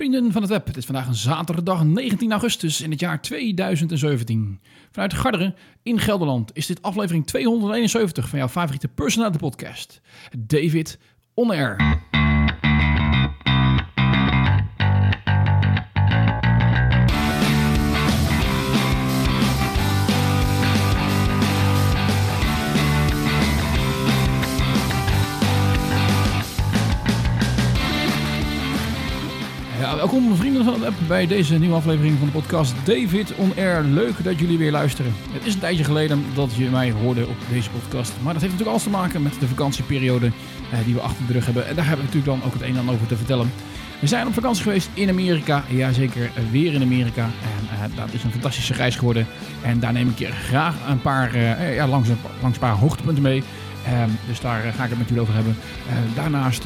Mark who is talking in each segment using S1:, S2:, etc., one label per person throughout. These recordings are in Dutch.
S1: Vrienden van het web, het is vandaag een zaterdag 19 augustus in het jaar 2017. Vanuit Garderen in Gelderland is dit aflevering 271 van jouw favoriete personality podcast. David On Air. Bij deze nieuwe aflevering van de podcast David On Air. Leuk dat jullie weer luisteren. Het is een tijdje geleden dat je mij hoorde op deze podcast. Maar dat heeft natuurlijk alles te maken met de vakantieperiode eh, die we achter de rug hebben. En daar hebben we natuurlijk dan ook het een en ander over te vertellen. We zijn op vakantie geweest in Amerika. Jazeker, eh, weer in Amerika. En uh, dat is een fantastische reis geworden. En daar neem ik je graag een paar, uh, ja, langs, een, langs een paar hoogtepunten mee. Um, dus daar ga ik het met jullie over hebben. daarnaast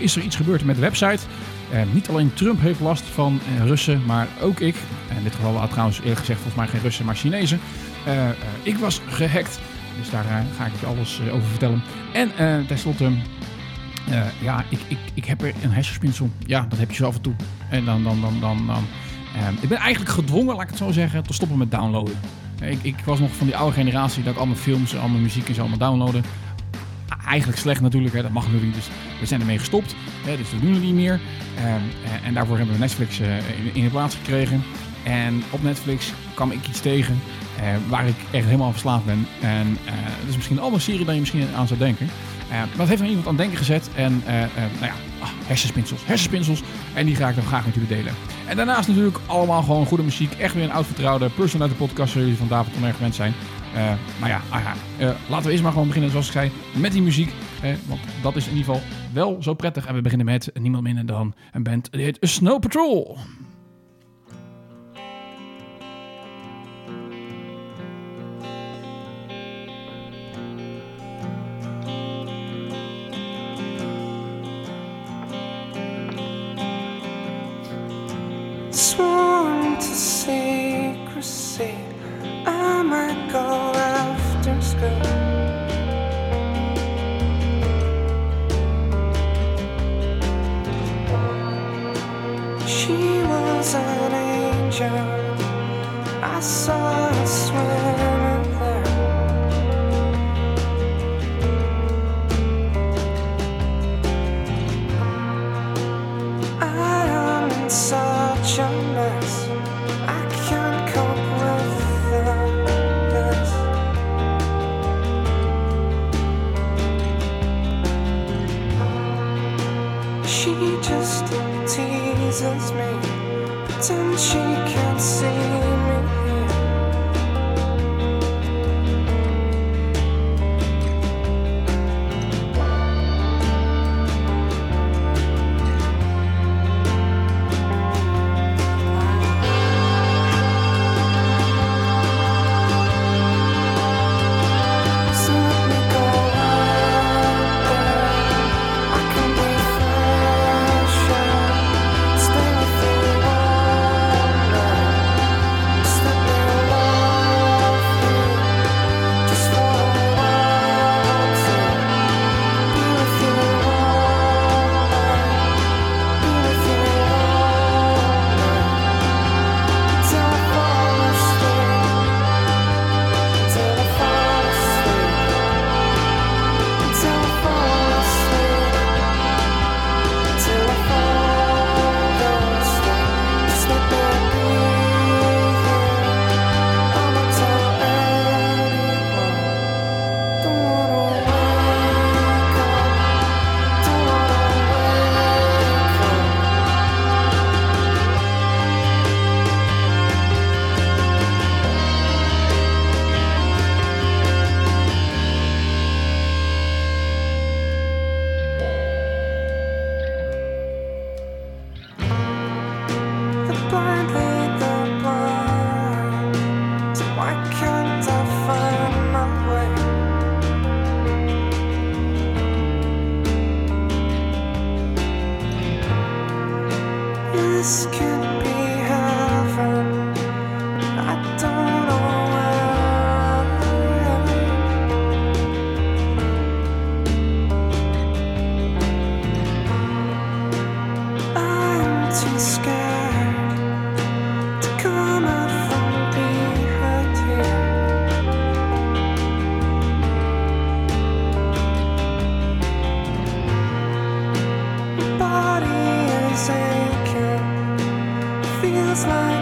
S1: is er iets gebeurd met de website. Uh, niet alleen Trump heeft last van uh, Russen, maar ook ik. In dit geval trouwens eerlijk gezegd volgens mij geen Russen, maar Chinezen. Uh, ik was gehackt, dus daar ga ik je alles over vertellen. En tenslotte, ja, ik, ik, ik heb er een hersenspinsel. Ja, dat heb je zo af en toe. En dan, dan, dan, dan, dan ik ben eigenlijk gedwongen, laat ik het zo zeggen, te stoppen met downloaden. Ik, ik was nog van die oude generatie dat ik al mijn films, al mijn muziek en zo allemaal downloaden eigenlijk slecht natuurlijk, hè, dat mag natuurlijk niet. Dus we zijn ermee gestopt, hè, dus we doen het niet meer. Um, en daarvoor hebben we Netflix in, in, de plaats gekregen. En op Netflix kwam ik iets tegen uh, waar ik echt helemaal verslaafd ben. En uh, dat is misschien een andere serie dan je misschien aan zou denken. maar dat heeft me iemand aan het denken gezet. En nou ja, ah, hersenspinsels, hersenspinsels. En die ga ik dan graag met jullie delen. En daarnaast natuurlijk allemaal gewoon goede muziek. Echt weer een oud vertrouwde person uit de podcast, zoals jullie van David Onerg gewend zijn. Uh, maar ja, ah ja uh, laten we eerst maar gewoon beginnen, zoals ik zei, met die muziek. Eh, want dat is in ieder geval wel zo prettig. En we beginnen met niemand minder dan een band die heet Snow Patrol.
S2: She was an angel. I saw
S1: feels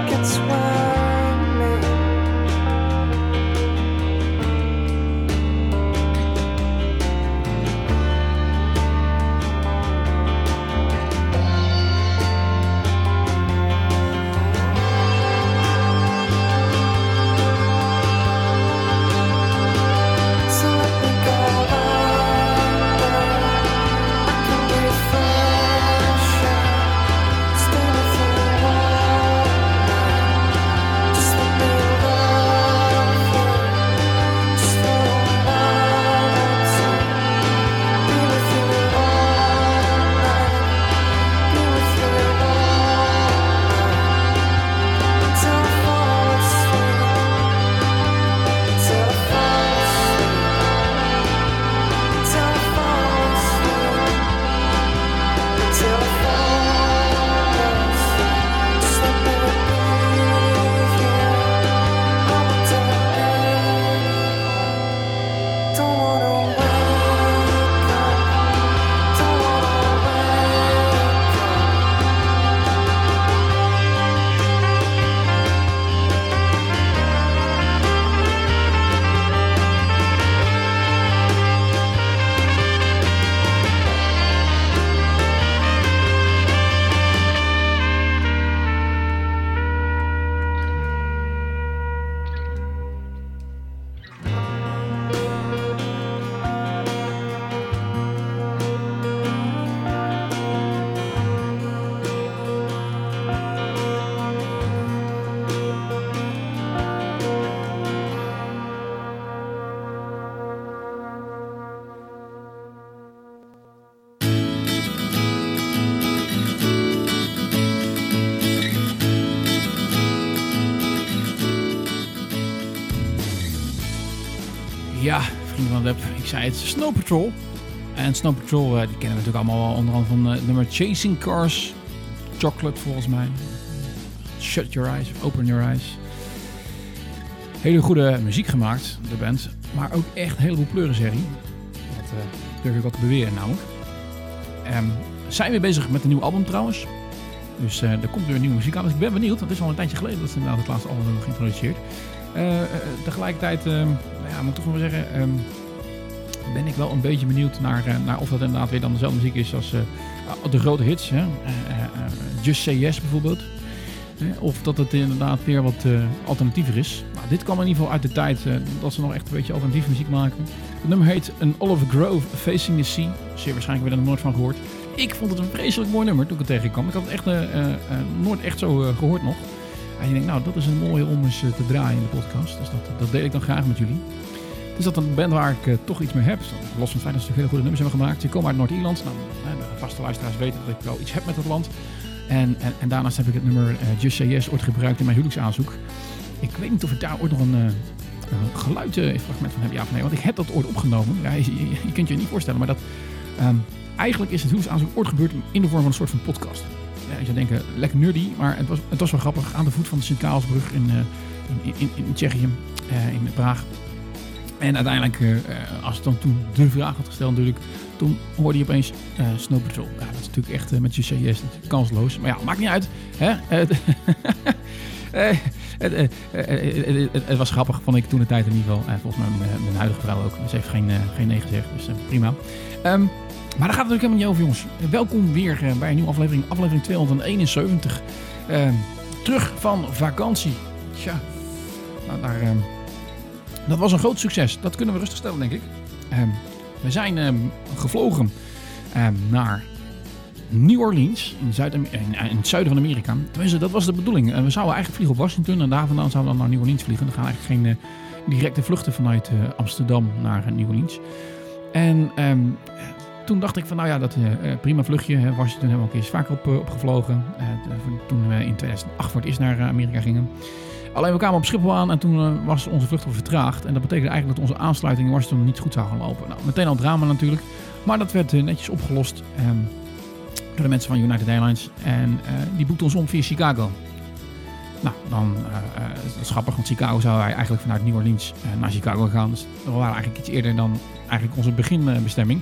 S1: zei het, Snow Patrol. En Snow Patrol, eh, die kennen we natuurlijk allemaal wel, onder andere van eh, het nummer Chasing Cars. Chocolate volgens mij. Shut Your Eyes, Open Your Eyes. Hele goede muziek gemaakt, de band. Maar ook echt een heleboel pleurenserie. Dat eh, durf ik wel te beweren namelijk. Ehm, zijn we bezig met een nieuw album trouwens. Dus eh, er komt weer nieuwe muziek aan. Dus ik ben benieuwd. Het is al een tijdje geleden dat ze inderdaad het laatste album hebben geïntroduceerd. Eh, eh, tegelijkertijd, ehm, nou ja, moet ik toch wel zeggen, ehm, ben ik wel een beetje benieuwd naar, eh, naar of dat inderdaad weer dan dezelfde muziek is als eh, de grote hits. Hè? Eh, Just Say Yes bijvoorbeeld. Of dat het inderdaad weer wat alternatiever is. Nou, dit kwam in ieder geval uit de tijd dat ze nog echt een beetje alternatieve muziek maken. Het nummer heet An Olive Grove Facing the Sea. Zeer waarschijnlijk weer er nooit van gehoord. Ik vond het een vreselijk mooi nummer toen ik het tegenkwam. Ik had het echt eh, nooit echt zo eh, gehoord nog. En je denkt, nou, dat is een mooie om eens te draaien in de podcast. Dus dat, dat deel ik dan graag met jullie. Is dat een band waar ik eh, toch iets mee heb. Los van het feit dat ze hele goede nummers hebben gemaakt. Ze komen uit Noord-Ierland. Nou, eh, de vaste luisteraars weten dat ik wel iets heb met dat land. En, en, en daarnaast heb ik het nummer eh, Just Say Yes ooit gebruikt in mijn huwelijksaanzoek. Ik weet niet of ik daar ooit nog een, eh, een geluidfragment van heb, ja of nee. Want ik heb dat ooit opgenomen. Ja, je, je- je kunt je niet voorstellen, maar dat... ehm, eigenlijk is het huwelijksaanzoek ooit gebeurd in de vorm van een soort van podcast. Ja, je zou denken, lekker nerdy, maar het was, het was wel grappig. Aan de voet van de Sint-Karelsbrug in, eh, in, in, in Tsjechië, eh, in Praag. En uiteindelijk, eh, als ik dan toen de vraag had gesteld natuurlijk, toen hoorde je opeens eh Snow Patrol. Ja, dat is natuurlijk echt eh, met je natuurlijk kansloos. Maar ja, maakt niet uit. Hè? Het, was grappig, vond ik toen de tijd in ieder geval. En volgens mij mijn, huidige vrouw ook. Ze heeft geen, geen nee gezegd, dus prima. Ehm, maar daar gaat het natuurlijk helemaal niet over, jongens. Welkom weer bij een nieuwe aflevering, aflevering 271. Ehm, terug van vakantie. Tja, nou, daar, ehm, dat was een groot succes. Dat kunnen we rustig stellen, denk ik. Ehm, we zijn ehm, gevlogen ehm, naar New Orleans, in, Zuid in, het zuiden van Amerika. Tenminste, dat was de bedoeling. Eh, we zouden eigenlijk vliegen op Washington en daar vandaan zouden we dan naar New Orleans vliegen. Er gaan eigenlijk geen eh, directe vluchten vanuit eh, Amsterdam naar New Orleans. En toen dacht ik van, nou ja, dat prima vluchtje. Hè. Washington hebben we ook eens vaker op, opgevlogen. Toen we in 2008 voor het eerst naar Amerika gingen. Alleen we kwamen op Schiphol aan en toen eh, was onze vlucht al vertraagd. En dat betekende eigenlijk dat onze aansluiting in Washington niet goed zou gaan lopen. Nou, meteen al drama natuurlijk. Maar dat werd eh, netjes opgelost ehm, door de mensen van United Airlines. En eh, die boekten ons om via Chicago. Nou, dan eh, dat is grappig, want Chicago zou wij eigenlijk vanuit New Orleans naar Chicago gaan. Dus we waren eigenlijk iets eerder dan eigenlijk onze beginbestemming.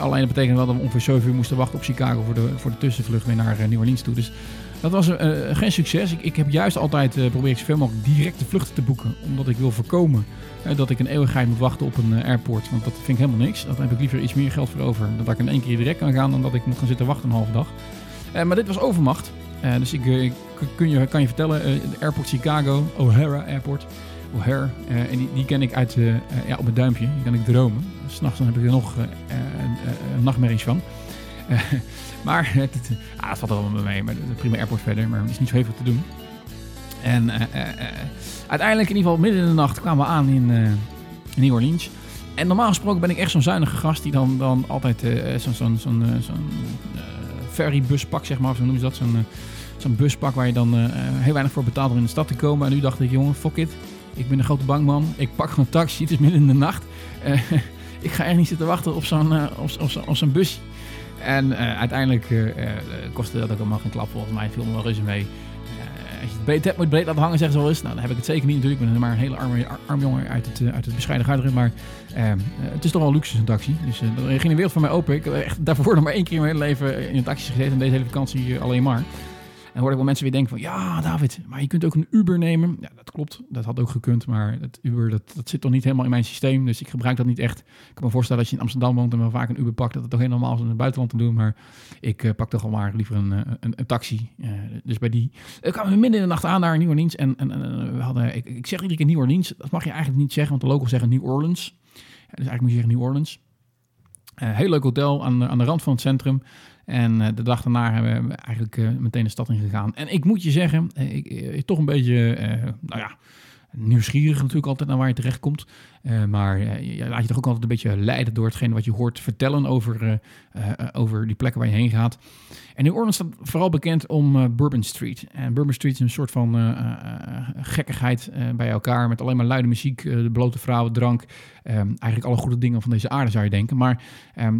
S1: Alleen dat betekende wel dat we ongeveer 7 uur moesten wachten op Chicago voor de, voor de tussenvlucht weer naar New Orleans toe. Dus dat was eh, geen succes. Ik, ik heb juist altijd uh, probeer ik zoveel mogelijk directe vluchten te boeken. Omdat ik wil voorkomen uh, dat ik een eeuwigheid moet wachten op een airport. Want dat vind ik helemaal niks. Dan heb ik liever iets meer geld voor over. Dat ik in één keer direct kan gaan dan dat ik moet gaan zitten wachten een halve dag. Maar dit was overmacht. Dus ik, kun je, kan je vertellen, de Airport Chicago, O'Hara Airport. O'Hare, en die, die, ken ik uit, ja, op mijn duimpje. Die kan ik dromen. S'nachts heb ik er nog nachtmerries van. maar het, ah, het valt er wel mee. Maar de prima airport verder. Maar er is niet zo heel veel te doen. En uh, uiteindelijk, in ieder geval midden in de nacht, kwamen we aan in, in New Orleans. En normaal gesproken ben ik echt zo'n zuinige gast die dan, dan altijd uh, zo'n zo zo zeg maar. Of zo noemen ze dat. Zo'n zo'n buspak waar je dan heel weinig voor betaalt om in de stad te komen. En nu dacht ik, jongen, fuck it. Ik ben een grote bankman. Ik pak gewoon een taxi. Het is midden in de nacht. Ik ga echt niet zitten wachten op zo'n op, op zo'n bus. En uiteindelijk kostte dat ook allemaal geen klap. Volgens mij viel me wel reuze mee. als je het moet breed laten hangen, zeggen ze wel eens. Nou, dan heb ik het zeker niet natuurlijk. Ik ben maar een hele arme, arm jongen uit het, uit het bescheiden Garderen. Maar het is toch wel luxe, een taxi. Dus er ging een wereld voor mij open. Ik heb echt daarvoor nog maar één keer in mijn hele leven in een taxi gezeten. En deze hele vakantie alleen maar. En hoorde ik wel mensen weer denken van, ja David, maar je kunt ook een Uber nemen. Ja, dat klopt, dat had ook gekund, maar het Uber, dat, dat zit toch niet helemaal in mijn systeem. Dus ik gebruik dat niet echt. Ik kan me voorstellen als je in Amsterdam woont en wel vaak een Uber pakt, dat het toch helemaal als in het buitenland te doen. Maar ik uh, pak toch al maar liever een, een, een taxi. Uh, dus bij die, ik kwam midden in de nacht aan naar New Orleans. En, en, en we hadden, ik, ik zeg iedere keer New Orleans, dat mag je eigenlijk niet zeggen, want de locals zeggen New Orleans. Ja, dus eigenlijk moet je zeggen New Orleans. Uh, heel leuk hotel aan, aan de rand van het centrum. En uh, de dag daarna hebben we eigenlijk uh, meteen de stad in gegaan. En ik moet je zeggen, ik, toch een beetje, nou ja, nieuwsgierig natuurlijk altijd naar waar je terechtkomt. Uh, maar uh, je laat je toch ook altijd een beetje leiden door hetgeen wat je hoort vertellen over, uh, over die plekken waar je heen gaat. En New Orleans staat vooral bekend om Bourbon Street. En Bourbon Street is een soort van gekkigheid bij elkaar met alleen maar luide muziek, de blote vrouwen, drank. Eigenlijk alle goede dingen van deze aarde zou je denken. Maar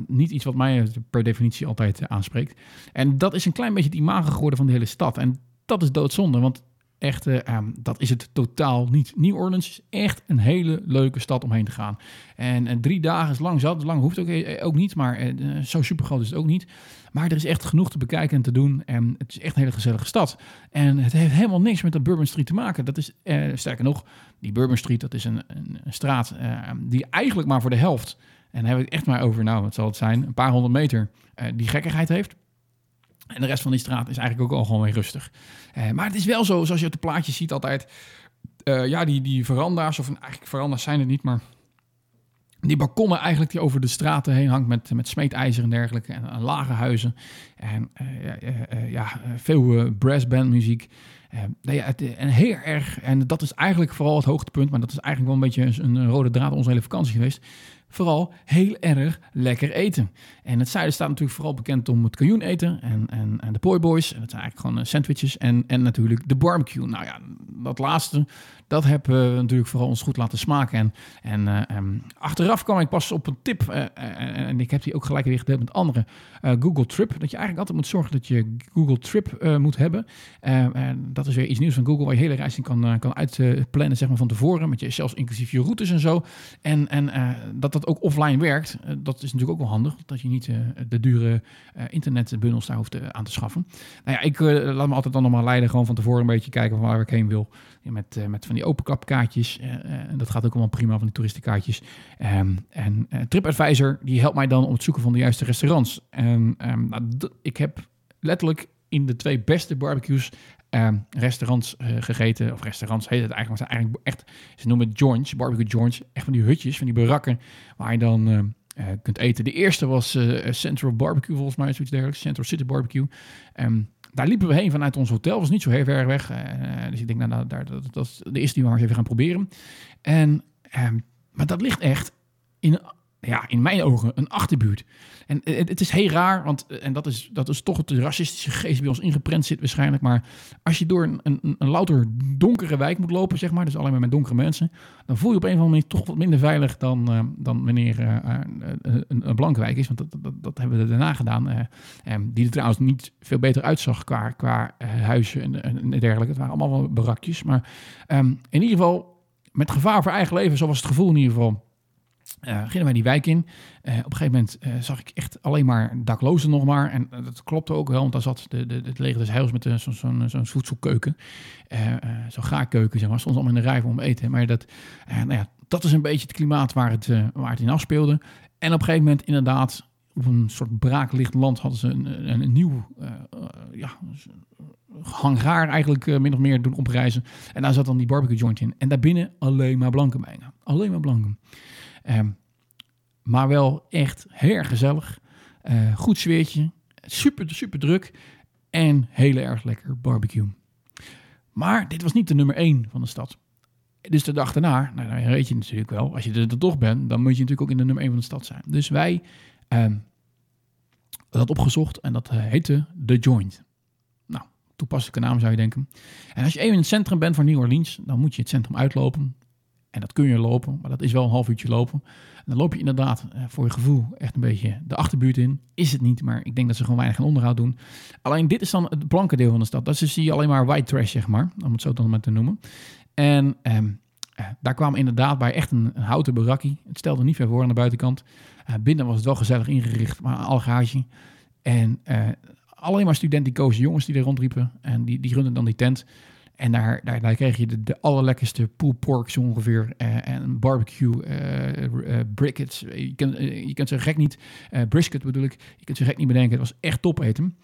S1: niet iets wat mij per definitie altijd aanspreekt. En dat is een klein beetje het imago geworden van de hele stad. En dat is doodzonde, want echt, uh, dat is het totaal niet. New Orleans is echt een hele leuke stad om heen te gaan. En, en drie dagen is lang zat. Lang hoeft ook, eh, ook niet, maar uh, zo super groot is het ook niet. Maar er is echt genoeg te bekijken en te doen. En het is echt een hele gezellige stad. En het heeft helemaal niks met de Bourbon Street te maken. Dat is, sterker nog, die Bourbon Street, dat is een, een, straat die eigenlijk maar voor de helft... En daar heb ik echt maar over, nou, wat zal het zijn, een paar honderd meter, die gekkigheid heeft. En de rest van die straat is eigenlijk ook al gewoon weer rustig. Uh, maar het is wel zo, zoals je op de plaatjes ziet altijd... Uh, ja, die, die veranda's, of eigenlijk veranda's zijn het niet, maar... Die balkonnen eigenlijk die over de straten heen hangt met, met smeedijzer en dergelijke. En, lage huizen. En uh, ja, veel brassband muziek. en heel erg, en dat is eigenlijk vooral het hoogtepunt, maar dat is eigenlijk wel een beetje een rode draad onze hele vakantie geweest vooral heel erg lekker eten. En het zuiden staat natuurlijk vooral bekend om het kajoen eten en, en, en de poi boys. En dat zijn eigenlijk gewoon sandwiches en, en natuurlijk de barbecue. Nou ja, dat laatste, dat hebben we natuurlijk vooral ons goed laten smaken. En, en uh, achteraf kwam ik pas op een tip, uh, en ik heb die ook gelijk weer gedeeld met anderen, Google Trip. Dat je eigenlijk altijd moet zorgen dat je Google Trip moet hebben. en dat is weer iets nieuws van Google waar je hele reis in kan, kan uitplannen zeg maar, van tevoren. Met je, zelfs inclusief je routes en zo. En, en dat dat ook offline werkt, dat is natuurlijk ook wel handig. Dat je niet de dure internetbundels daar hoeft aan te schaffen. Nou ja, ik laat me altijd dan nog maar leiden gewoon van tevoren een beetje kijken van waar ik heen wil. Met, met van die openklapkaartjes. En dat gaat ook allemaal prima van die toeristenkaartjes. Um, en TripAdvisor die helpt mij dan om het zoeken van de juiste restaurants. En um, nou, ik heb letterlijk in de twee beste barbecues um, restaurants uh, gegeten. Of restaurants heet het eigenlijk. Maar eigenlijk echt, ze noemen het joints, barbecue joints. Echt van die hutjes, van die barakken waar je dan... Uh, kunt eten. De eerste was uh, Central Barbecue, volgens mij, zoiets dergelijks. Central City Barbecue. Um, daar liepen we heen vanuit ons hotel. was niet zo heel ver weg. Dus ik denk, nou, daar, dat, dat, is de eerste die we maar eens even gaan proberen. En, maar dat ligt echt in ja, in mijn ogen een achterbuurt. En het, het, is heel raar, want en dat is, dat is toch de racistische geest bij ons ingeprent zit waarschijnlijk. Maar als je door een, een, een louter donkere wijk moet lopen, zeg maar, dus alleen maar met donkere mensen, dan voel je op een of andere manier toch wat minder veilig dan, uh, dan wanneer uh, een, een blanke wijk is. Want dat, dat, hebben we daarna gedaan. Die er trouwens niet veel beter uitzag qua, qua huizen en, dergelijke. Het waren allemaal wel barakjes. Maar um, in ieder geval, met gevaar voor eigen leven, zo was het gevoel in ieder geval. Uh, gingen wij die wijk in. Uh, op een gegeven moment uh, zag ik echt alleen maar daklozen nog maar. En dat klopte ook wel, want daar zat de, de, het leger des heils met zo'n zo zo voedselkeuken. zo'n gaarkeuken, zeg maar. Soms allemaal in de rij om eten. Maar dat, nou ja, dat is een beetje het klimaat waar het, waar het in afspeelde. En op een gegeven moment inderdaad, op een soort braaklicht land hadden ze een, een, nieuw ja, hangaar eigenlijk min of meer doen opreizen. En daar zat dan die barbecue joint in. En daarbinnen alleen maar blanke bijna. Alleen maar blanken. Um, maar wel echt heel erg gezellig. Uh, goed sfeertje. Super, super druk. En heel erg lekker barbecue. Maar dit was niet de nummer 1 van de stad. Dus de dag daarna, nou, dan weet je natuurlijk wel, als je er toch bent, dan moet je natuurlijk ook in de nummer 1 van de stad zijn. Dus wij um, dat opgezocht en dat uh, heette The Joint. Nou, toepasselijke naam zou je denken. En als je even in het centrum bent van New Orleans, dan moet je het centrum uitlopen. En dat kun je lopen, maar dat is wel een half uurtje lopen. En dan loop je inderdaad eh, voor je gevoel echt een beetje de achterbuurt in. Is het niet, maar ik denk dat ze gewoon weinig aan onderhoud doen. Alleen dit is dan het blanke deel van de stad. Dat zie je alleen maar white trash, zeg maar. Om het zo dan maar te noemen. En ehm, eh, daar kwam inderdaad bij echt een, houten barakkie. Het stelde niet veel voor aan de buitenkant. Uh, binnen was het wel gezellig ingericht, maar een algaatje. En alleen maar studenticoze jongens die er rondriepen. En die, die dan die tent. En daar, daar, daar kreeg je de, de allerlekkerste pulled pork zo ongeveer. Uh, en barbecue uh, uh, briquettes. Je kunt, je kunt ze gek niet... brisket bedoel ik. Je kunt ze gek niet bedenken. Het was echt top eten.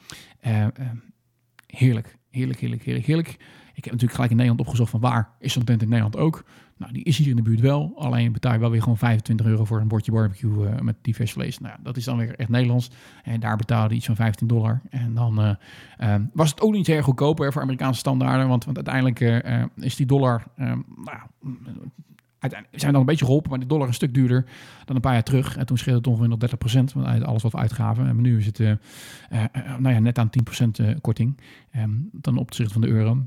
S1: Heerlijk, heerlijk, heerlijk, heerlijk, heerlijk. Ik heb natuurlijk gelijk in Nederland opgezocht van waar is zo'n tent in Nederland ook. Nou, die is hier in de buurt wel. Alleen betaal je wel weer gewoon 25 euro voor een bordje barbecue eh, met divers vlees. Nou, dat is dan weer echt Nederlands. En daar betaalde iets van 15 dollar. En dan eh, eh, was het ook niet heel goedkoper voor Amerikaanse standaarden. Want, want uiteindelijk eh, eh, is die dollar... eh, nou, uiteindelijk zijn dan een beetje geholpen, maar de dollar een stuk duurder dan een paar jaar terug. En toen scheelde het ongeveer nog 30 procent, alles wat we uitgaven. En nu is het nou ja, net aan 10 procent korting ehm, dan op opzichte van de euro.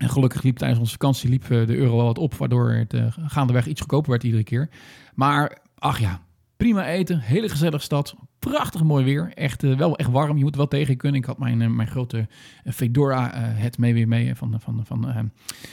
S1: En gelukkig liep tijdens onze vakantie liep, eh, de euro wel wat op, waardoor het eh, gaandeweg iets goedkoper werd iedere keer. Maar ach ja, prima eten, hele gezellige stad, prachtig mooi weer. Echt, eh, wel echt warm, je moet wel tegen kunnen. Ik had mijn, eh, mijn grote eh, Fedora het mee weer mee van, van, van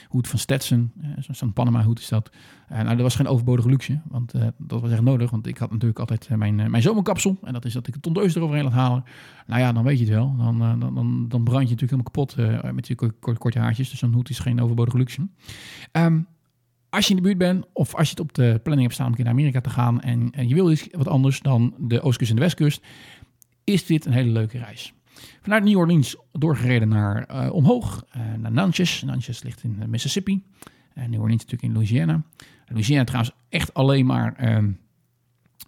S1: hoed van Stetson. Zo'n Panama hoed is dat. Nou, dat was geen overbodige luxe, want dat was echt nodig. Want ik had natuurlijk altijd mijn, mijn zomerkapsel. En dat is dat ik een tondeus eroverheen laat halen. Nou ja, dan weet je het wel. Dan, dan, dan, dan brand je natuurlijk helemaal kapot met je ko- ko- korte haartjes. Dus zo'n hoed is geen overbodige luxe. Ehm, als je in de buurt bent, of als je het op de planning hebt staan om een keer naar Amerika te gaan en, je wil iets wat anders dan de oostkust en de westkust, is dit een hele leuke reis. Vanuit New Orleans doorgereden naar eh, omhoog, eh, naar Natchez. Natchez ligt in eh, Mississippi. En New Orleans natuurlijk in Louisiana. Louisiana trouwens echt alleen maar ehm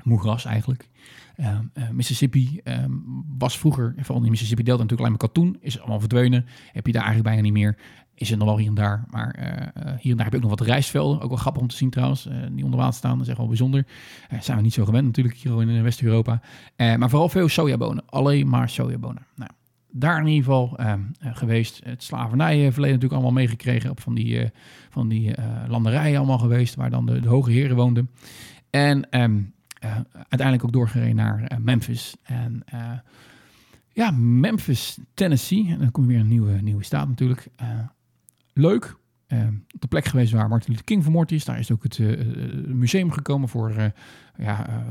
S1: moeras eigenlijk. Ehm, eh, Mississippi ehm, was vroeger, vooral in Mississippi Delta natuurlijk alleen maar katoen. Is allemaal verdwenen. Heb je daar eigenlijk bijna niet meer. Is er nog wel hier en daar. Maar eh, eh, hier en daar heb ook nog wat rijstvelden. Ook wel grappig om te zien trouwens. eh, die onder water staan. Dat is echt wel bijzonder. Zijn we niet zo gewend natuurlijk hier in West-Europa. Maar vooral veel sojabonen. Alleen maar sojabonen. Nou, daar in ieder geval geweest. Het slavernijverleden natuurlijk allemaal meegekregen. Op van die, van die landerijen allemaal geweest. Waar dan de, hoge heren woonden. En ehm, eh, uiteindelijk ook doorgereden naar Memphis. En ja, Memphis, Tennessee. En dan kom je weer een nieuwe, nieuwe staat natuurlijk. Leuk. Eh, op de plek geweest waar Martin Luther King vermoord is. Daar is ook het eh, eh, museum gekomen voor... ja,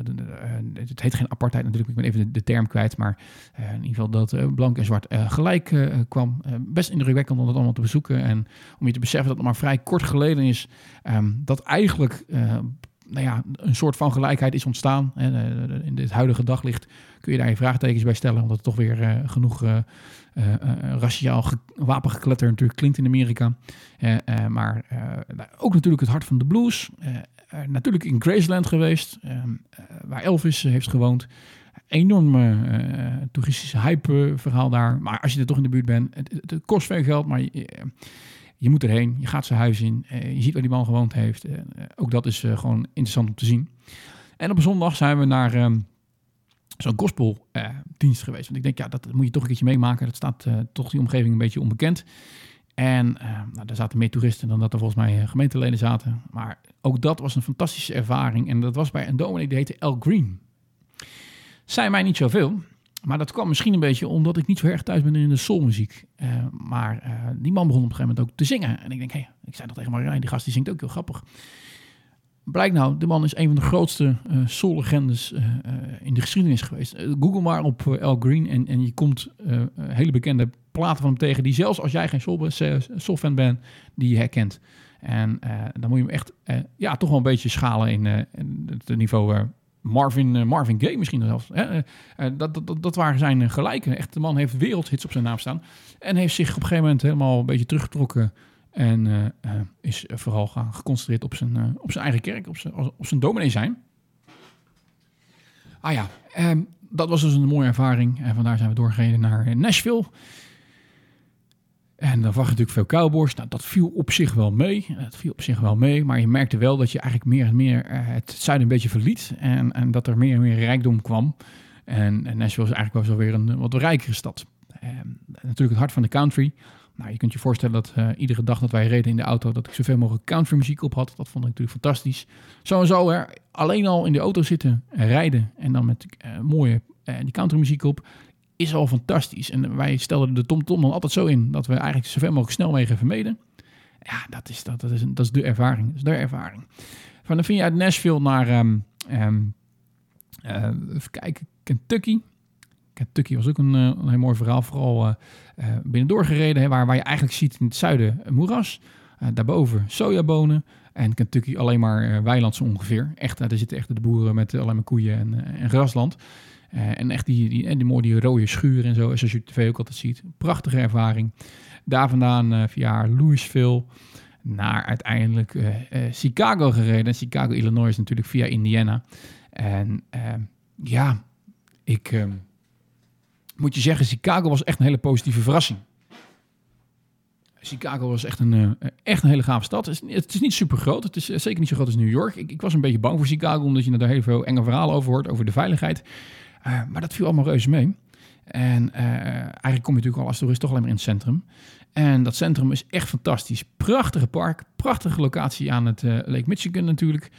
S1: het heet geen apartheid natuurlijk. Ik ben even de, term kwijt. Maar in ieder geval dat blank en zwart gelijk kwam. Best indrukwekkend om dat allemaal te bezoeken. En om je te beseffen dat het maar vrij kort geleden is... ehm, dat eigenlijk... nou ja, een soort van gelijkheid is ontstaan. In dit huidige daglicht kun je daar je vraagtekens bij stellen, omdat het toch weer genoeg raciaal ge- wapengekletter natuurlijk klinkt in Amerika. Eh, eh, maar eh, nou, ook natuurlijk het hart van de blues. Eh, eh, natuurlijk in Graceland geweest, ehm, eh, waar Elvis eh, heeft gewoond. Enorm eh, eh, toeristische hype eh, verhaal daar. Maar als je er toch in de buurt bent, het, kost veel geld, maar je, eh, je moet erheen. Je gaat zijn huis in. eh, je ziet waar die man gewoond heeft. Eh, eh, ook dat is eh, gewoon interessant om te zien. En op zondag zijn we naar ehm, zo'n gospeldienst geweest. Want ik denk, ja, dat moet je toch een keertje meemaken. Dat staat eh, toch die omgeving een beetje onbekend. En eh, nou, daar zaten meer toeristen dan dat er volgens mij eh, gemeenteleden zaten. Maar ook dat was een fantastische ervaring. En dat was bij een dominee die heette El Green. Zei mij niet zoveel. Maar dat kwam misschien een beetje omdat ik niet zo erg thuis ben in de soulmuziek. Eh, maar eh, die man begon op een gegeven moment ook te zingen. En ik denk, hé, hey, ik zei dat tegen Marijn, die gast die zingt ook heel grappig. Blijkt nou, de man is een van de grootste eh soul-legendes eh, eh, in de geschiedenis geweest. Google maar op Al Green en, en je komt hele bekende platen van hem tegen... die zelfs als jij geen soul- soul-fan bent, die je herkent. En dan moet je hem echt ja, toch wel een beetje schalen in, het niveau Marvin, Marvin Gaye misschien zelfs. Hè? Dat, dat, dat, waren zijn gelijken. Echt, de man heeft wereldhits op zijn naam staan. En heeft zich op een gegeven moment helemaal een beetje teruggetrokken... En eh, eh, is vooral geconcentreerd op zijn, eh, op zijn eigen kerk, op zijn, op zijn dominee zijn. Ah ja, ehm, dat was dus een mooie ervaring. En vandaar zijn we doorgereden naar Nashville. En dan wacht natuurlijk veel cowboys. Nou, dat viel op zich wel mee. Het viel op zich wel mee. Maar je merkte wel dat je eigenlijk meer en meer het zuiden een beetje verliet. En, en dat er meer en meer rijkdom kwam. En, en Nashville is eigenlijk wel zo weer een wat rijkere stad. Ehm, natuurlijk het hart van de country. Nou, je kunt je voorstellen dat eh, iedere dag dat wij reden in de auto, dat ik zoveel mogelijk country muziek op had. Dat vond ik natuurlijk fantastisch. Zo en zo, hè, alleen al in de auto zitten, en rijden en dan met eh, mooie eh, die country muziek op, is al fantastisch. En wij stelden de TomTom dan altijd zo in dat we eigenlijk zoveel mogelijk snelwegen vermeden. Ja, dat is, dat, dat is, dat is de ervaring. Dat is de ervaring. Van dan vind je uit Nashville naar, ehm, ehm, eh, even kijken, Kentucky. Kentucky was ook een, eh, een heel mooi verhaal. Vooral eh, eh, binnendoor gereden, waar, waar je eigenlijk ziet in het zuiden moeras. Daarboven sojabonen. En Kentucky alleen maar weiland zo ongeveer. Echt, daar zitten echt de boeren met alleen maar koeien en, en grasland. En echt die, die, en die mooie die rode schuur en zo, zoals je op tv ook altijd ziet. Prachtige ervaring. Daar vandaan via Louisville naar uiteindelijk Chicago gereden. Chicago, Illinois is natuurlijk via Indiana. En ja, ik ehm, moet je zeggen, Chicago was echt een hele positieve verrassing. Chicago was echt een, eh, echt een hele gave stad. Het is, het niet super groot. Het is eh, zeker niet zo groot als New York. Ik, ik was een beetje bang voor Chicago, omdat je daar heel veel enge verhalen over hoort, over de veiligheid. Eh, maar dat viel allemaal reuze mee. En eigenlijk kom je natuurlijk al als toerist toch alleen maar in het centrum. En dat centrum is echt fantastisch. Prachtige park, prachtige locatie aan het Lake Michigan natuurlijk.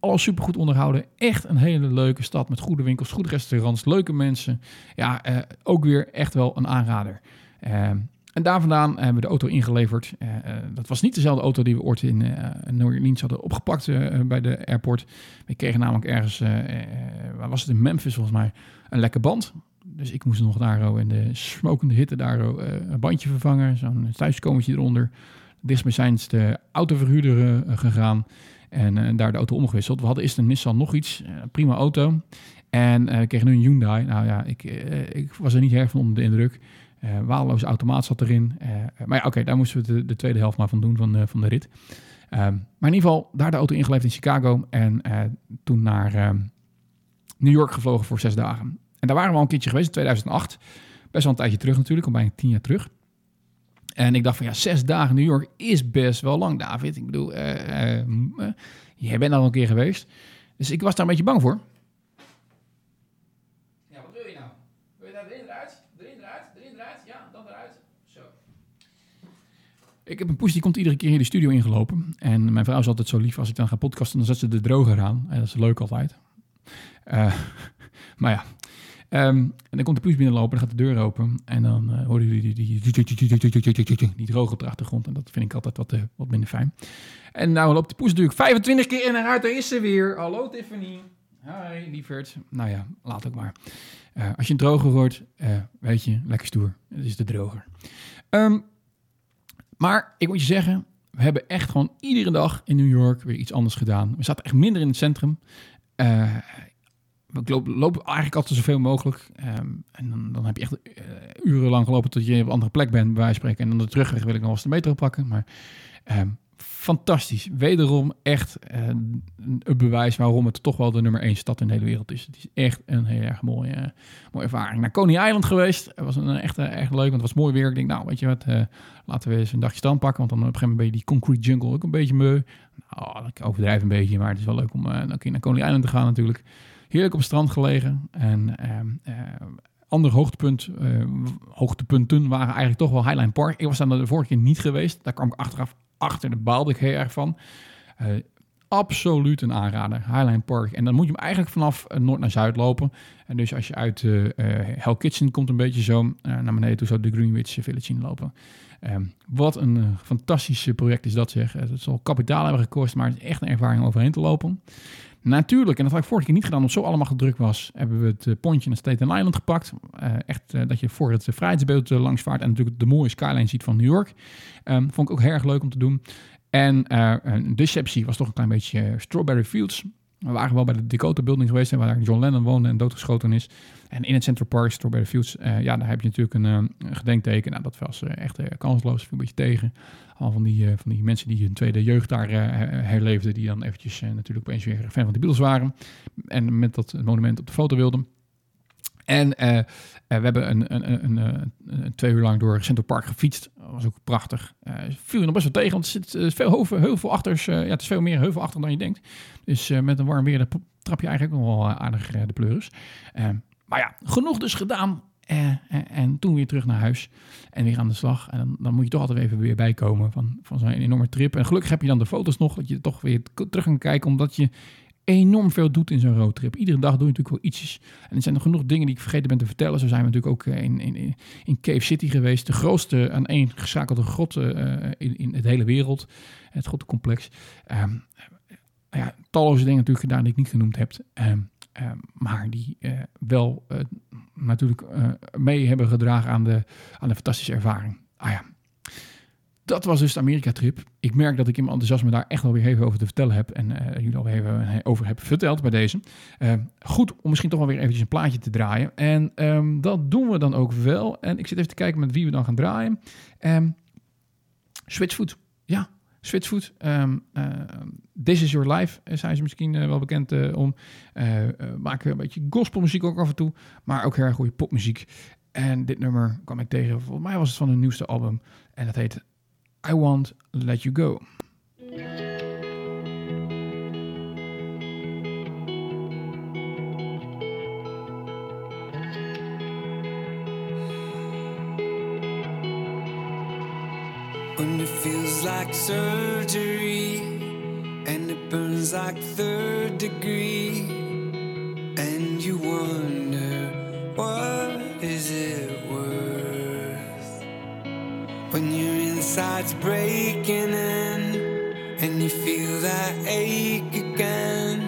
S1: Alles supergoed onderhouden. Echt een hele leuke stad met goede winkels, goede restaurants, leuke mensen. Ja, eh, ook weer echt wel een aanrader. Eh, en daar vandaan hebben we de auto ingeleverd. Eh, dat was niet dezelfde auto die we ooit in eh, New hadden opgepakt bij de airport. We kregen namelijk ergens, waar was het in Memphis volgens mij, een lekke band. Dus ik moest nog daar oh, in de smokende hitte daar oh, een bandje vervangen. Zo'n thuiskomertje eronder. Dichtstbijzijnde autoverhuurder eh, gegaan. En eh, daar de auto omgewisseld. We hadden eerst een Nissan nog iets. eh, prima auto. En eh, we kregen nu een Hyundai. Nou ja, ik, ik was er niet erg van onder de indruk. Waardeloze automaat zat erin. Maar ja, oké, daar moesten we de, de tweede helft maar van doen van van de rit. Ehm, maar in ieder geval, daar de auto ingeleverd in Chicago. En toen naar ehm, New York gevlogen voor zes dagen. En daar waren we al een keertje geweest in 2008. Best wel een tijdje terug natuurlijk, al bijna tien jaar terug. En ik dacht van ja, zes dagen New York is best wel lang, David. Ik bedoel, m- eh, jij bent al een keer geweest. Dus ik was daar een beetje bang voor. Ja, wat wil je nou? Wil je daar erin eruit? Erin eruit? Erin eruit? Ja, dan eruit. Zo. Ik heb een poes die komt iedere keer in de studio ingelopen. En mijn vrouw is altijd zo lief als ik dan ga podcasten, dan zet ze de droger aan. En dat is leuk altijd. Maar ja. Ehm, en dan komt de poes binnenlopen, dan gaat de deur open. En dan eh, horen jullie die, die, die, droge op de achtergrond. En dat vind ik altijd wat, eh, wat minder fijn. En nou loopt de poes natuurlijk 25 keer in en uit. Daar is ze weer. Hallo Tiffany. Hi, lieverd. Nou ja, laat ook maar. Eh, als je een droger eh, weet je, lekker stoer. Het is de droger. Ehm, maar ik moet je zeggen, we hebben echt gewoon iedere dag in New York weer iets anders gedaan. We zaten echt minder in het centrum. Eh, we lopen, lopen eigenlijk altijd zoveel mogelijk. Ehm, en dan, dan heb je echt eh, urenlang gelopen tot je op een andere plek bent, bij spreken. En dan de terugweg wil ik nog eens de metro pakken. Maar ehm, fantastisch. Wederom echt eh, een bewijs waarom het toch wel de nummer één stad in de hele wereld is. Het is echt een heel erg mooie, eh, mooie ervaring. Naar Coney Island geweest. Het was een, echt, echt leuk, want het was mooi weer. Ik denk, nou, weet je wat, laten we eens een dagje stand pakken. Want dan op een gegeven moment ben je die concrete jungle ook een beetje meu. Nou, ik overdrijf een beetje, maar het is wel leuk om uh, een keer naar Coney Island te gaan natuurlijk. Heerlijk op het strand gelegen. En ehm, eh, ander hoogtepunt, eh, hoogtepunten waren eigenlijk toch wel Highline Park. Ik was daar de vorige keer niet geweest. Daar kwam ik achteraf achter. Daar baalde ik heel erg van. Eh, absoluut een aanrader. Highline Park. En dan moet je hem eigenlijk vanaf noord naar zuid lopen. En dus als je uit Hell Kitchen komt een beetje zo naar beneden toe, zo de Greenwich Village inlopen. Ehm, wat een fantastisch project is dat zeg. Eh, Het zal kapitaal hebben gekost, maar het is echt een ervaring om overheen te lopen. Natuurlijk, en dat had ik vorige keer niet gedaan, omdat zo allemaal gedrukt was, hebben we het eh, pontje naar Staten Island gepakt. Eh, echt eh, dat je voor het uh, vrijheidsbeeld uh, langs vaart en natuurlijk de mooie skyline ziet van New York. Ehm, vond ik ook heel erg leuk om te doen. En een deceptie was toch een klein beetje Strawberry Fields. We waren wel bij de Dakota Building geweest, waar John Lennon woonde en doodgeschoten is. En in het Central Park, Strawberry Fields, eh, ja, daar heb je natuurlijk een, eh, gedenkteken. Nou, dat was eh, echt kansloos, viel een beetje tegen. Al van die, van die mensen die hun tweede jeugd daar herleefden, die dan eventjes natuurlijk opeens weer fan van de Beatles waren. En met dat monument op de foto wilden. En uh, uh, we hebben een, een, een, een, een, twee uur lang door Central Park gefietst. Dat was ook prachtig. Uh, viel je nog best wel tegen, want er zit veel heuvel, heuvelachters. ja, het is veel meer heuvelachtig dan je denkt. Dus met een warm weer trap je eigenlijk nog wel aardig de pleuris. maar ja, genoeg dus gedaan. en toen weer terug naar huis en weer aan de slag. En dan, dan moet je toch altijd even weer bijkomen van, van zo'n enorme trip. En gelukkig heb je dan de foto's nog, dat je toch weer terug kan kijken, omdat je enorm veel doet in zo'n roadtrip. Iedere dag doe je natuurlijk wel ietsjes. En er zijn nog genoeg dingen die ik vergeten ben te vertellen. Zo zijn we natuurlijk ook in, in, in Cave City geweest. De grootste aan één geschakelde grot uh, in, in het hele wereld. Het grottencomplex. Um, ja, talloze dingen natuurlijk gedaan die ik niet genoemd heb. Um, um, maar die wel natuurlijk mee hebben gedragen aan de, aan de fantastische ervaring. Ah ja. Dat was dus de Amerika-trip. Ik merk dat ik in mijn enthousiasme daar echt wel weer even over te vertellen heb. En eh, jullie al even over heb verteld bij deze. Eh, goed om misschien toch wel weer eventjes een plaatje te draaien. En ehm, dat doen we dan ook wel. En ik zit even te kijken met wie we dan gaan draaien. Um, Switchfoot. Ja, Switchfoot. Um, This is Your Life zijn ze misschien wel bekend uh, om. Maken een beetje gospelmuziek ook af en toe. Maar ook heel erg goede popmuziek. En dit nummer kwam ik tegen. Volgens mij was het van hun nieuwste album. En dat heet I Won't Let You Go.
S2: When it feels like surgery and it burns like third degree, and you wonder what is it inside's breaking in and you feel that ache again,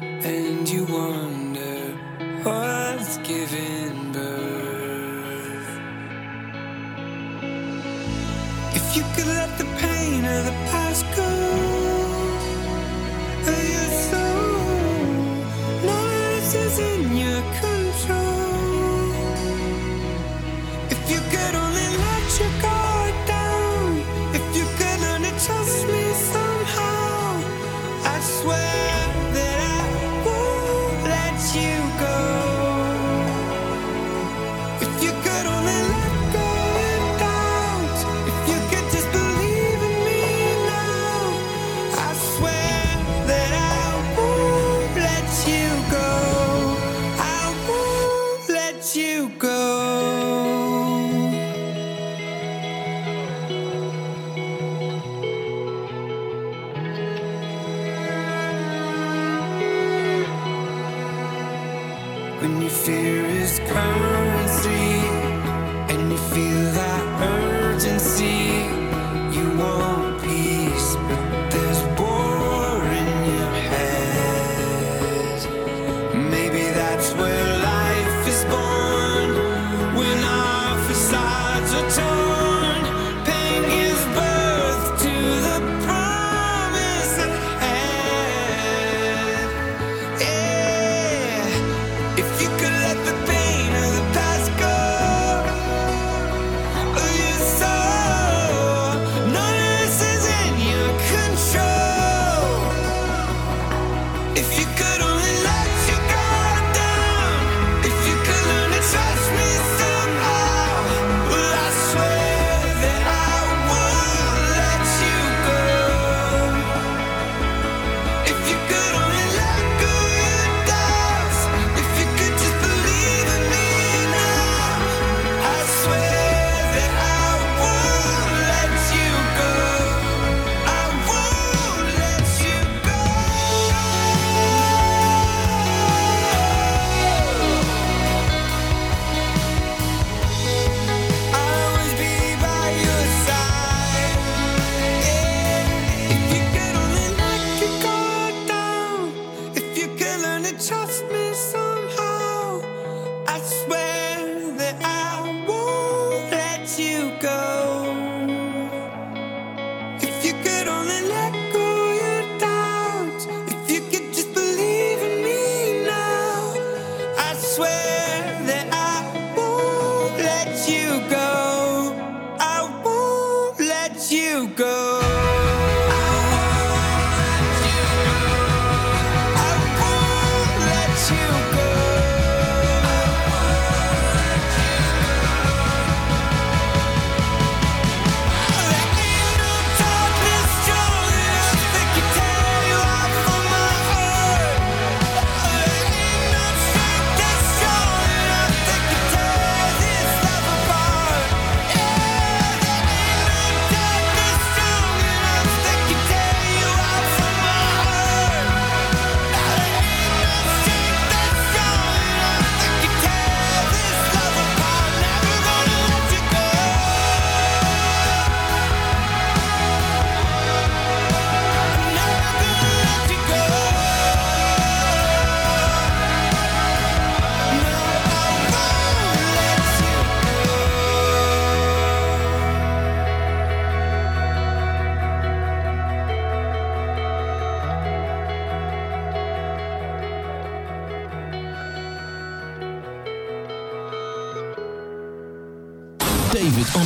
S2: and you wonder what's giving birth. If you could let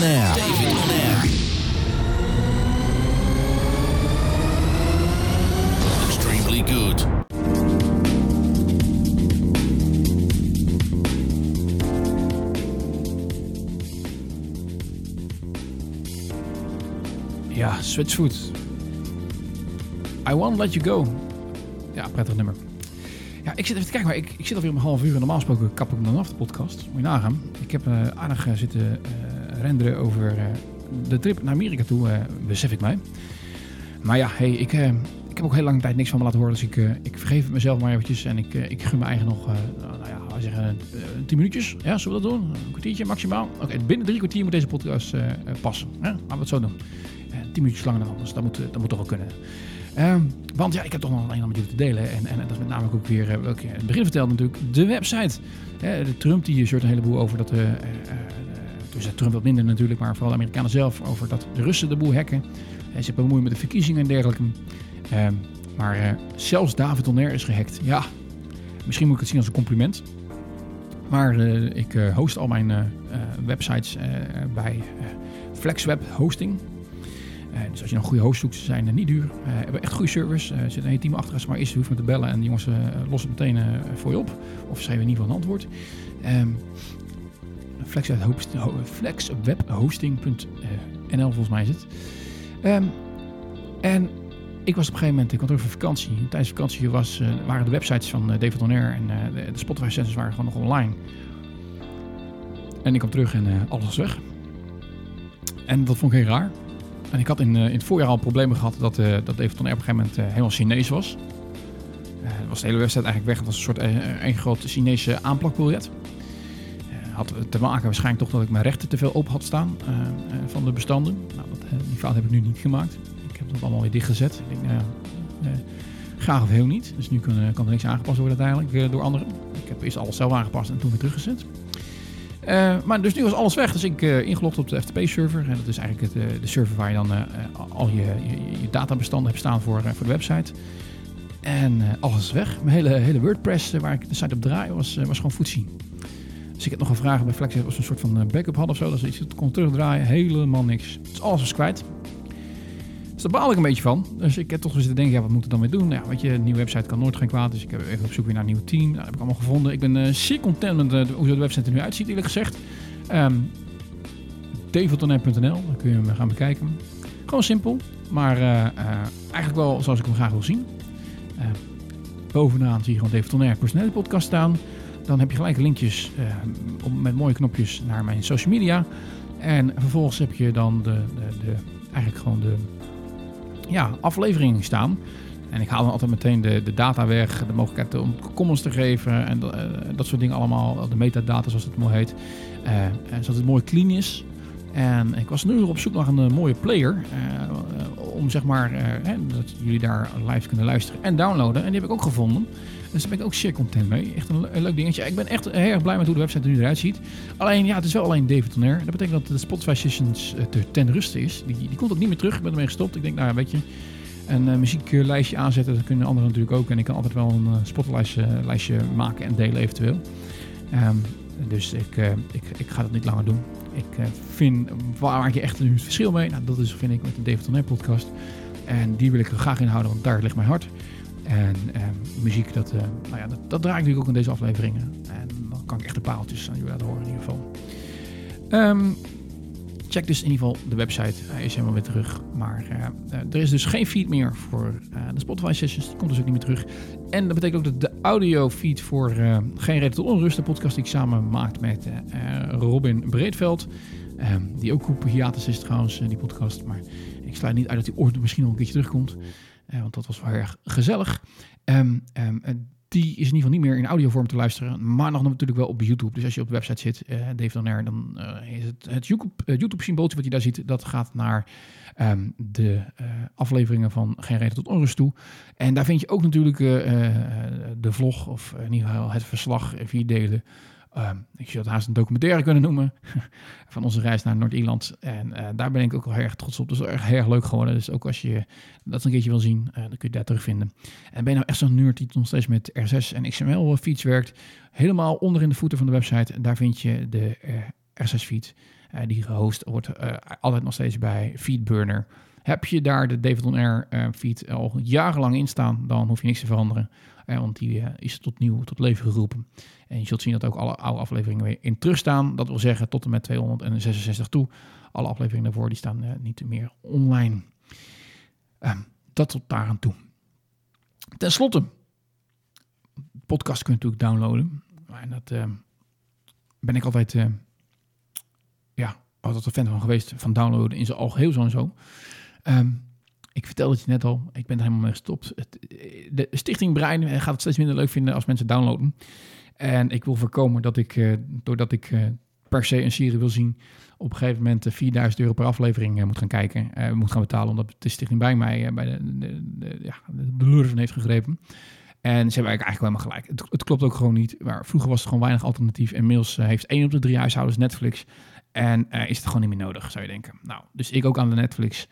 S3: Air. David On Air. Extremely good.
S1: Ja, Switchfoot. I won't let you go. Ja, prettig nummer. Ja, ik zit even te kijken, maar ik, ik zit alweer om een half uur en normaal gesproken kap ik hem dan af, de podcast. Moet je nagaan. Ik heb eh, aardig eh, zitten eh, renderen over eh, de trip naar Amerika toe, eh, besef ik mij. Maar ja, hey, ik, eh, ik heb ook heel lange tijd niks van me laten horen, dus ik, ik vergeef mezelf maar eventjes. En ik, ik gun me eigen nog, nou ja, laten zeggen, eh, tien minuutjes. Ja, zullen we dat doen? Een kwartiertje maximaal. Oké, binnen drie kwartier moet deze podcast passen. Hè? Laten we het zo doen. Eh, tien minuutjes langer dan anders, dat moet, dat moet toch wel kunnen. Ehm, want ja, ik heb toch nog een en ander te delen. En, en, dat is met name ook weer, eh, welke in het begin vertelde natuurlijk, de website. De Trump die shirt een heleboel over dat... dus Trump wat minder natuurlijk, maar vooral de Amerikanen zelf over dat de Russen de boel hacken. En ze bemoeien met de verkiezingen en dergelijke. Ehm, maar eh, zelfs David Onair is gehackt. Ja, misschien moet ik het zien als een compliment. Maar eh, ik eh, host al mijn websites bij FlexWeb Hosting. Dus als je een goede host zoekt, ze zijn niet duur. Eh hebben echt goede service. Er zit een hele team achter. Als je maar eerst hoeft met te bellen en die jongens lossen het meteen voor je op. Of schrijven in ieder geval een antwoord. Ehm flexwebhosting- ho- flexwebhosting.nl volgens mij is het. Ehm, en ik was op een gegeven moment, ik kwam terug van vakantie. Tijdens vakantie was, eh, waren de websites van eh, David en eh, de, Spotify sensors waren gewoon nog online. En ik kwam terug en alles was weg. En dat vond ik heel raar. En ik had in, in het voorjaar al problemen gehad dat, dat David op een gegeven moment helemaal Chinees was. Was de hele website eigenlijk weg. Het was een soort één groot Chinese aanplakbiljet. Had te maken waarschijnlijk toch dat ik mijn rechten te veel open had staan eh, eh, van de bestanden. Nou, dat, eh, die fout heb ik nu niet gemaakt. Ik heb dat allemaal weer dichtgezet. Ik denk, nou graag of heel niet. Dus nu kan, kan er niks aangepast worden uiteindelijk door anderen. Ik heb eerst alles zelf aangepast en toen weer teruggezet. Maar dus nu was alles weg. Dus ik ingelogd op de FTP-server. En dat is eigenlijk het, de server waar je dan al je, je, je databestanden hebt staan voor, voor de website. En alles is weg. Mijn hele, hele WordPress waar ik de site op draai was, was gewoon footsie. Dus ik heb nog gevraagd bij Flex of ze een soort van eh, backup hadden of zo. Dat ze iets kon terugdraaien. Helemaal niks. Dus alles was kwijt. Dus daar baal ik een beetje van. Dus ik heb toch zitten denken, ja, wat moet ik dan mee doen? Nou, ja, je, een nieuwe website kan nooit geen kwaad. Dus ik heb even op zoek weer naar een nieuw team. Nou, dat heb ik allemaal gevonden. Ik ben eh, zeer content met eh, hoe de website er nu uitziet, eerlijk gezegd. Um, davidtonair.nl, daar kun je hem gaan bekijken. Gewoon simpel, maar eigenlijk wel zoals ik hem graag wil zien. Bovenaan zie je gewoon David Tonair personele podcast staan. Dan heb je gelijk linkjes eh, om, met mooie knopjes naar mijn social media. En vervolgens heb je dan de, de, de, eigenlijk gewoon de ja, afleveringen staan. En ik haal dan altijd meteen de, de data weg, de mogelijkheid om comments te geven en dat, eh, soort dingen allemaal. De metadata zoals het mooi heet. Eh, zodat het mooi clean is. En ik was nu op zoek naar een mooie player. om zeg maar, dat jullie daar live kunnen luisteren en downloaden. En die heb ik ook gevonden. Dus daar ben ik ook zeer content mee. Echt een, le- een leuk dingetje. Ik ben echt heel erg blij met hoe de website er nu eruit ziet. Alleen, ja, het is wel alleen David Tonair. Dat betekent dat de Spotify Sessions eh, te, ten ruste is. Die, die komt ook niet meer terug. Ik ben ermee gestopt. Ik denk, nou weet je, een eh, muzieklijstje aanzetten. Dat kunnen anderen natuurlijk ook. En ik kan altijd wel een uh, Spotify lijstje maken en delen eventueel. Ehm, dus ik, eh, ik, ik ga dat niet langer doen. Ik eh, vind, waar maak je echt het verschil mee? Nou, dat is, vind ik, met de David Tonair podcast. En die wil ik er graag in houden, want daar ligt mijn hart. En ehm, muziek, dat, eh, nou ja, dat, draai ik natuurlijk ook in deze afleveringen. En dan kan ik echt de paaltjes aan jullie laten horen in ieder geval. Ehm, check dus in ieder geval de website. Hij is helemaal weer terug. Maar eh, eh, er is dus geen feed meer voor de Spotify sessions. Die komt dus ook niet meer terug. En dat betekent ook dat de audio feed voor Geen Reden tot Onrust, de podcast die ik samen maak met Robin Breedveld. ehm, die ook hiatus is trouwens, die podcast. Maar ik sluit niet uit dat hij ooit misschien nog een keertje terugkomt. Eh, want dat was wel erg gezellig. Ehm, ehm, eh, die is in ieder geval niet meer in audiovorm te luisteren, maar nog natuurlijk wel op YouTube. Dus als je op de website zit, eh Dave dan eh, is het, het YouTube, uh, YouTube-symbooltje wat je daar ziet, dat gaat naar um, de uh, afleveringen van Geen Reden tot Onrust toe. En daar vind je ook natuurlijk uh, de vlog, of in ieder geval het verslag vier delen. Um, ik zou het haast een documentaire kunnen noemen van onze reis naar Noord-Ierland. En uh, daar ben ik ook wel erg trots op. Dat is erg, erg leuk geworden. Dus ook als je dat een keertje wil zien, uh, dan kun je daar terugvinden. En ben je nou echt zo'n nerd die nog steeds met RSS en XML feeds werkt, helemaal onder in de voeten van de website, daar vind je de RSS feed. Eh, die gehost wordt eh, altijd nog steeds bij Feedburner. Heb je daar de David On Air eh, feed al jarenlang in staan, dan hoef je niks te veranderen. Want die is tot nieuw tot leven geroepen. En je zult zien dat ook alle oude afleveringen weer in terugstaan. Dat wil zeggen tot en met 266 toe. Alle afleveringen daarvoor die staan niet meer online. Ehm, dat tot daar aan toe. Ten slotte, podcast kun je natuurlijk downloaden. En dat ehm, ben ik altijd, ja, altijd een fan van geweest, van downloaden in zijn algeheel zo en zo. Ehm, ik vertelde het je net al, ik ben er helemaal mee gestopt. Het, de Stichting Brein gaat het steeds minder leuk vinden als mensen downloaden. En ik wil voorkomen dat ik, eh, doordat ik eh, per se een serie wil zien, op een gegeven moment eh, 4000 euro per aflevering eh, moet gaan kijken. eh, moet gaan betalen, omdat de Stichting Brein mij eh, bij de, de, ja, de lurven heeft gegrepen. En ze hebben eigenlijk helemaal gelijk. Het, het klopt ook gewoon niet. Maar vroeger was het gewoon weinig alternatief. Inmiddels eh, heeft één op de drie huishoudens Netflix. En eh, is het gewoon niet meer nodig, zou je denken. Nou, dus ik ook aan de Netflix.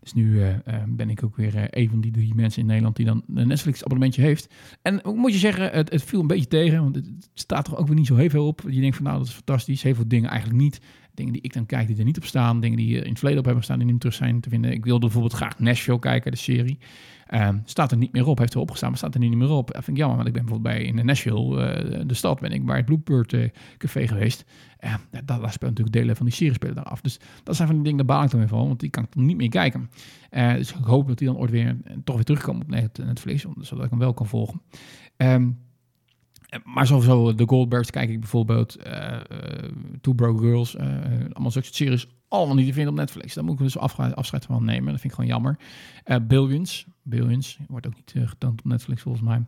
S1: Dus nu eh, eh, ben ik ook weer een van die drie mensen in Nederland die dan een Netflix-abonnementje heeft. En moet je zeggen, het, het viel een beetje tegen. Want het, staat er ook weer niet zo heel veel op. Je denkt van, nou, dat is fantastisch. Heel veel dingen eigenlijk niet. Dingen die ik dan kijk die er niet op staan. Dingen die eh, in het verleden op hebben staan die niet terug zijn te vinden. Ik wilde bijvoorbeeld graag Nashville kijken, de serie. Ehm, staat er niet meer op. Heeft er opgestaan, maar staat er niet meer op. Dat vind ik jammer, want ik ben bijvoorbeeld bij in Nashville, eh, de stad, ben ik bij het Bluebird eh, Café geweest. Uh, daar, daar spelen natuurlijk delen van die serie spelen daar af. Dus dat zijn van die dingen, daar baal ik dan weer van, want die kan ik dan niet meer kijken. Dus ik hoop dat die dan ooit weer, toch weer terugkomen op net- Netflix, zodat ik hem wel kan volgen. Ehm, eh, maar sowieso, de Goldbergs kijk ik bijvoorbeeld, eh, eh, Two Broke Girls, eh, allemaal zulke series, allemaal niet te vinden op Netflix. Daar moet ik dus afscheid van nemen, dat vind ik gewoon jammer. Billions, Billions, wordt ook niet getoond op Netflix volgens mij.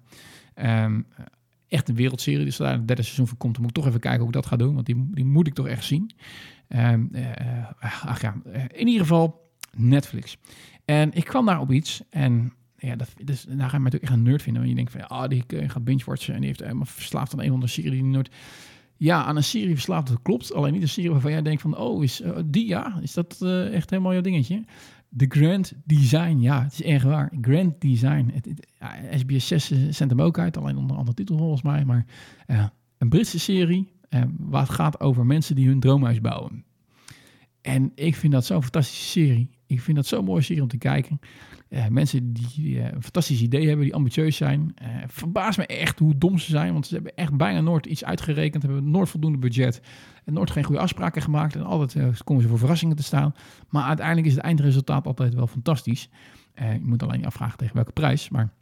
S1: Ehm, eh, echt een wereldserie, dus daar het derde seizoen van komt, dan moet ik toch even kijken hoe ik dat ga doen, want die, die moet ik toch echt zien. Ehm, eh, eh, ach ja, in ieder geval Netflix. En ik kwam daar op iets en ja, dat, dus, daar ga je me natuurlijk echt een nerd vinden. Want je denkt van, ah, die eh, gaat binge-watchen en die heeft helemaal verslaafd aan een of andere serie die nooit... Ja, aan een serie verslaafd, dat klopt. Alleen niet een serie waarvan jij denkt van, oh, is eh, die ja? Is dat eh, echt helemaal jouw dingetje? De Grand Design, ja, het is echt waar. Grand Design. Het, ja, SBS 6 zendt hem ook uit, alleen onder andere titel volgens mij. Maar eh, een Britse serie eh, waar het gaat over mensen die hun droomhuis bouwen. En ik vind dat zo'n fantastische serie. Ik vind dat zo'n mooie serie om te kijken. Eh, mensen die eh, een fantastisch idee hebben, die ambitieus zijn. Eh verbaast me echt hoe dom ze zijn, want ze hebben echt bijna nooit iets uitgerekend, hebben nooit voldoende budget en nooit geen goede afspraken gemaakt. En altijd komen ze voor verrassingen te staan. Maar uiteindelijk is het eindresultaat altijd wel fantastisch. Je moet alleen niet afvragen tegen welke prijs, maar...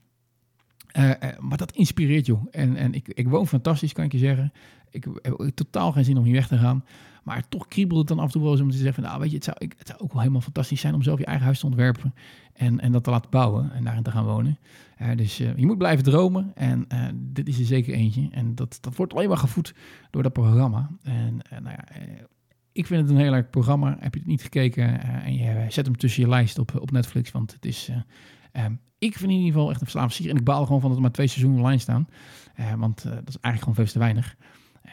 S1: maar dat inspireert, joh. En, en ik, ik woon fantastisch, kan ik je zeggen. Ik heb totaal geen zin om hier weg te gaan. Maar toch kriebelt het dan af en toe wel eens om te zeggen... Nou, weet je, het zou, het zou ook wel helemaal fantastisch zijn... om zelf je eigen huis te ontwerpen en, en dat te laten bouwen en daarin te gaan wonen. Eh, dus eh, je moet blijven dromen en eh, dit is er zeker eentje. En dat, dat wordt alleen maar gevoed door dat programma. En nou ja, ik vind het een heel leuk programma. Heb je het niet gekeken en je zet hem tussen je lijst op, op Netflix, want het is... eh, ehm, ik vind in ieder geval echt een verslaafde serie. En ik baal gewoon van dat er maar twee seizoenen online staan. Want dat is eigenlijk gewoon veel te weinig.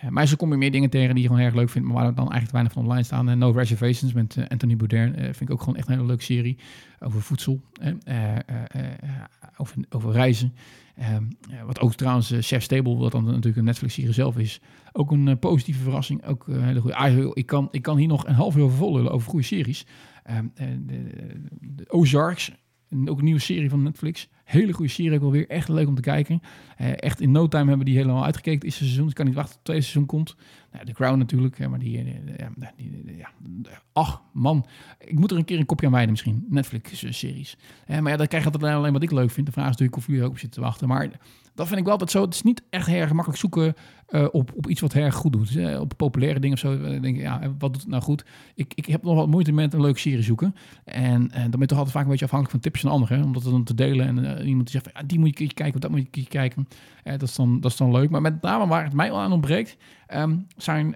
S1: Eh, maar zo kom je meer dingen tegen die je gewoon erg leuk vindt, maar waar dan eigenlijk weinig van online staan. En No Reservations met eh, Anthony Bourdain eh, vind ik ook gewoon echt een hele leuke serie over voedsel, eh, eh, eh, eh, over, over reizen. Eh, eh, wat ook trouwens eh, Chef Stable, wat dan natuurlijk een Netflix-serie zelf is, ook een eh, positieve verrassing. Ook een hele goede. Ah, ik, kan, ik kan hier nog een half uur over over goede series. Eh, eh, de, de Ozarks, ook een nieuwe serie van Netflix. Hele goede serie ook alweer. Echt leuk om te kijken. Eh, echt in no time hebben die helemaal uitgekeken. Het eerste seizoen. Ik kan niet wachten tot het tweede seizoen komt. Nou, The Crown natuurlijk. Maar die, eh, ja, die, ja, ach man. Ik moet er een keer een kopje aan wijden misschien. Netflix-series. Eh, maar ja, dan krijg je altijd alleen wat ik leuk vind. De vraag is natuurlijk of jullie ook op zitten te wachten. Maar dat vind ik wel altijd zo. Het is niet echt heel erg makkelijk zoeken eh, op, op iets wat heel erg goed doet. Dus, op populaire dingen of zo. eh, denk ik, ja, wat doet het nou goed? Ik, ik heb nog wat moeite met een leuke serie zoeken. En, dan ben je toch altijd vaak een beetje afhankelijk van tips van anderen. Hè? Om dat dan te delen. En iemand die zegt, ja, die moet je kijken, of dat moet je kijken. Eh, dat, is dan, dat is dan leuk. Maar met name waar het mij wel aan ontbreekt, ehm, zijn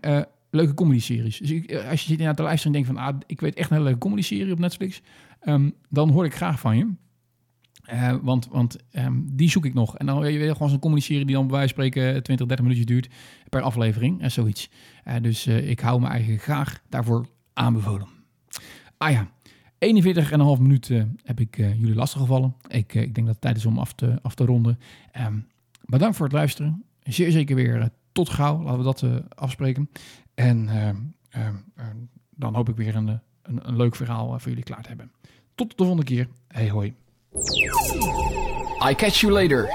S1: leuke comedy-series. Dus als je zit naar te luisteren en denkt van, ah, ik weet echt een hele leuke comedy-serie op Netflix. ehm, dan hoor ik graag van je. Eh, want want ehm, die zoek ik nog. En dan wil je gewoon zo'n comedy-serie die dan bij wijze van spreken 20, 30 minuutjes duurt per aflevering en zoiets. Eh, dus eh, ik hou me eigenlijk graag daarvoor aanbevolen. Ah ja, 41,5 minuten heb ik eh, jullie lastiggevallen. Ik, eh, ik denk dat het tijd is om af te, af te ronden. Ehm, bedankt voor het luisteren. Zeer zeker weer eh, tot gauw. Laten we dat eh, afspreken. En ehm, dan hoop ik weer een, eh, een, leuk verhaal eh, voor jullie klaar te hebben. Tot de volgende keer. Hey hoi.
S4: I catch you later.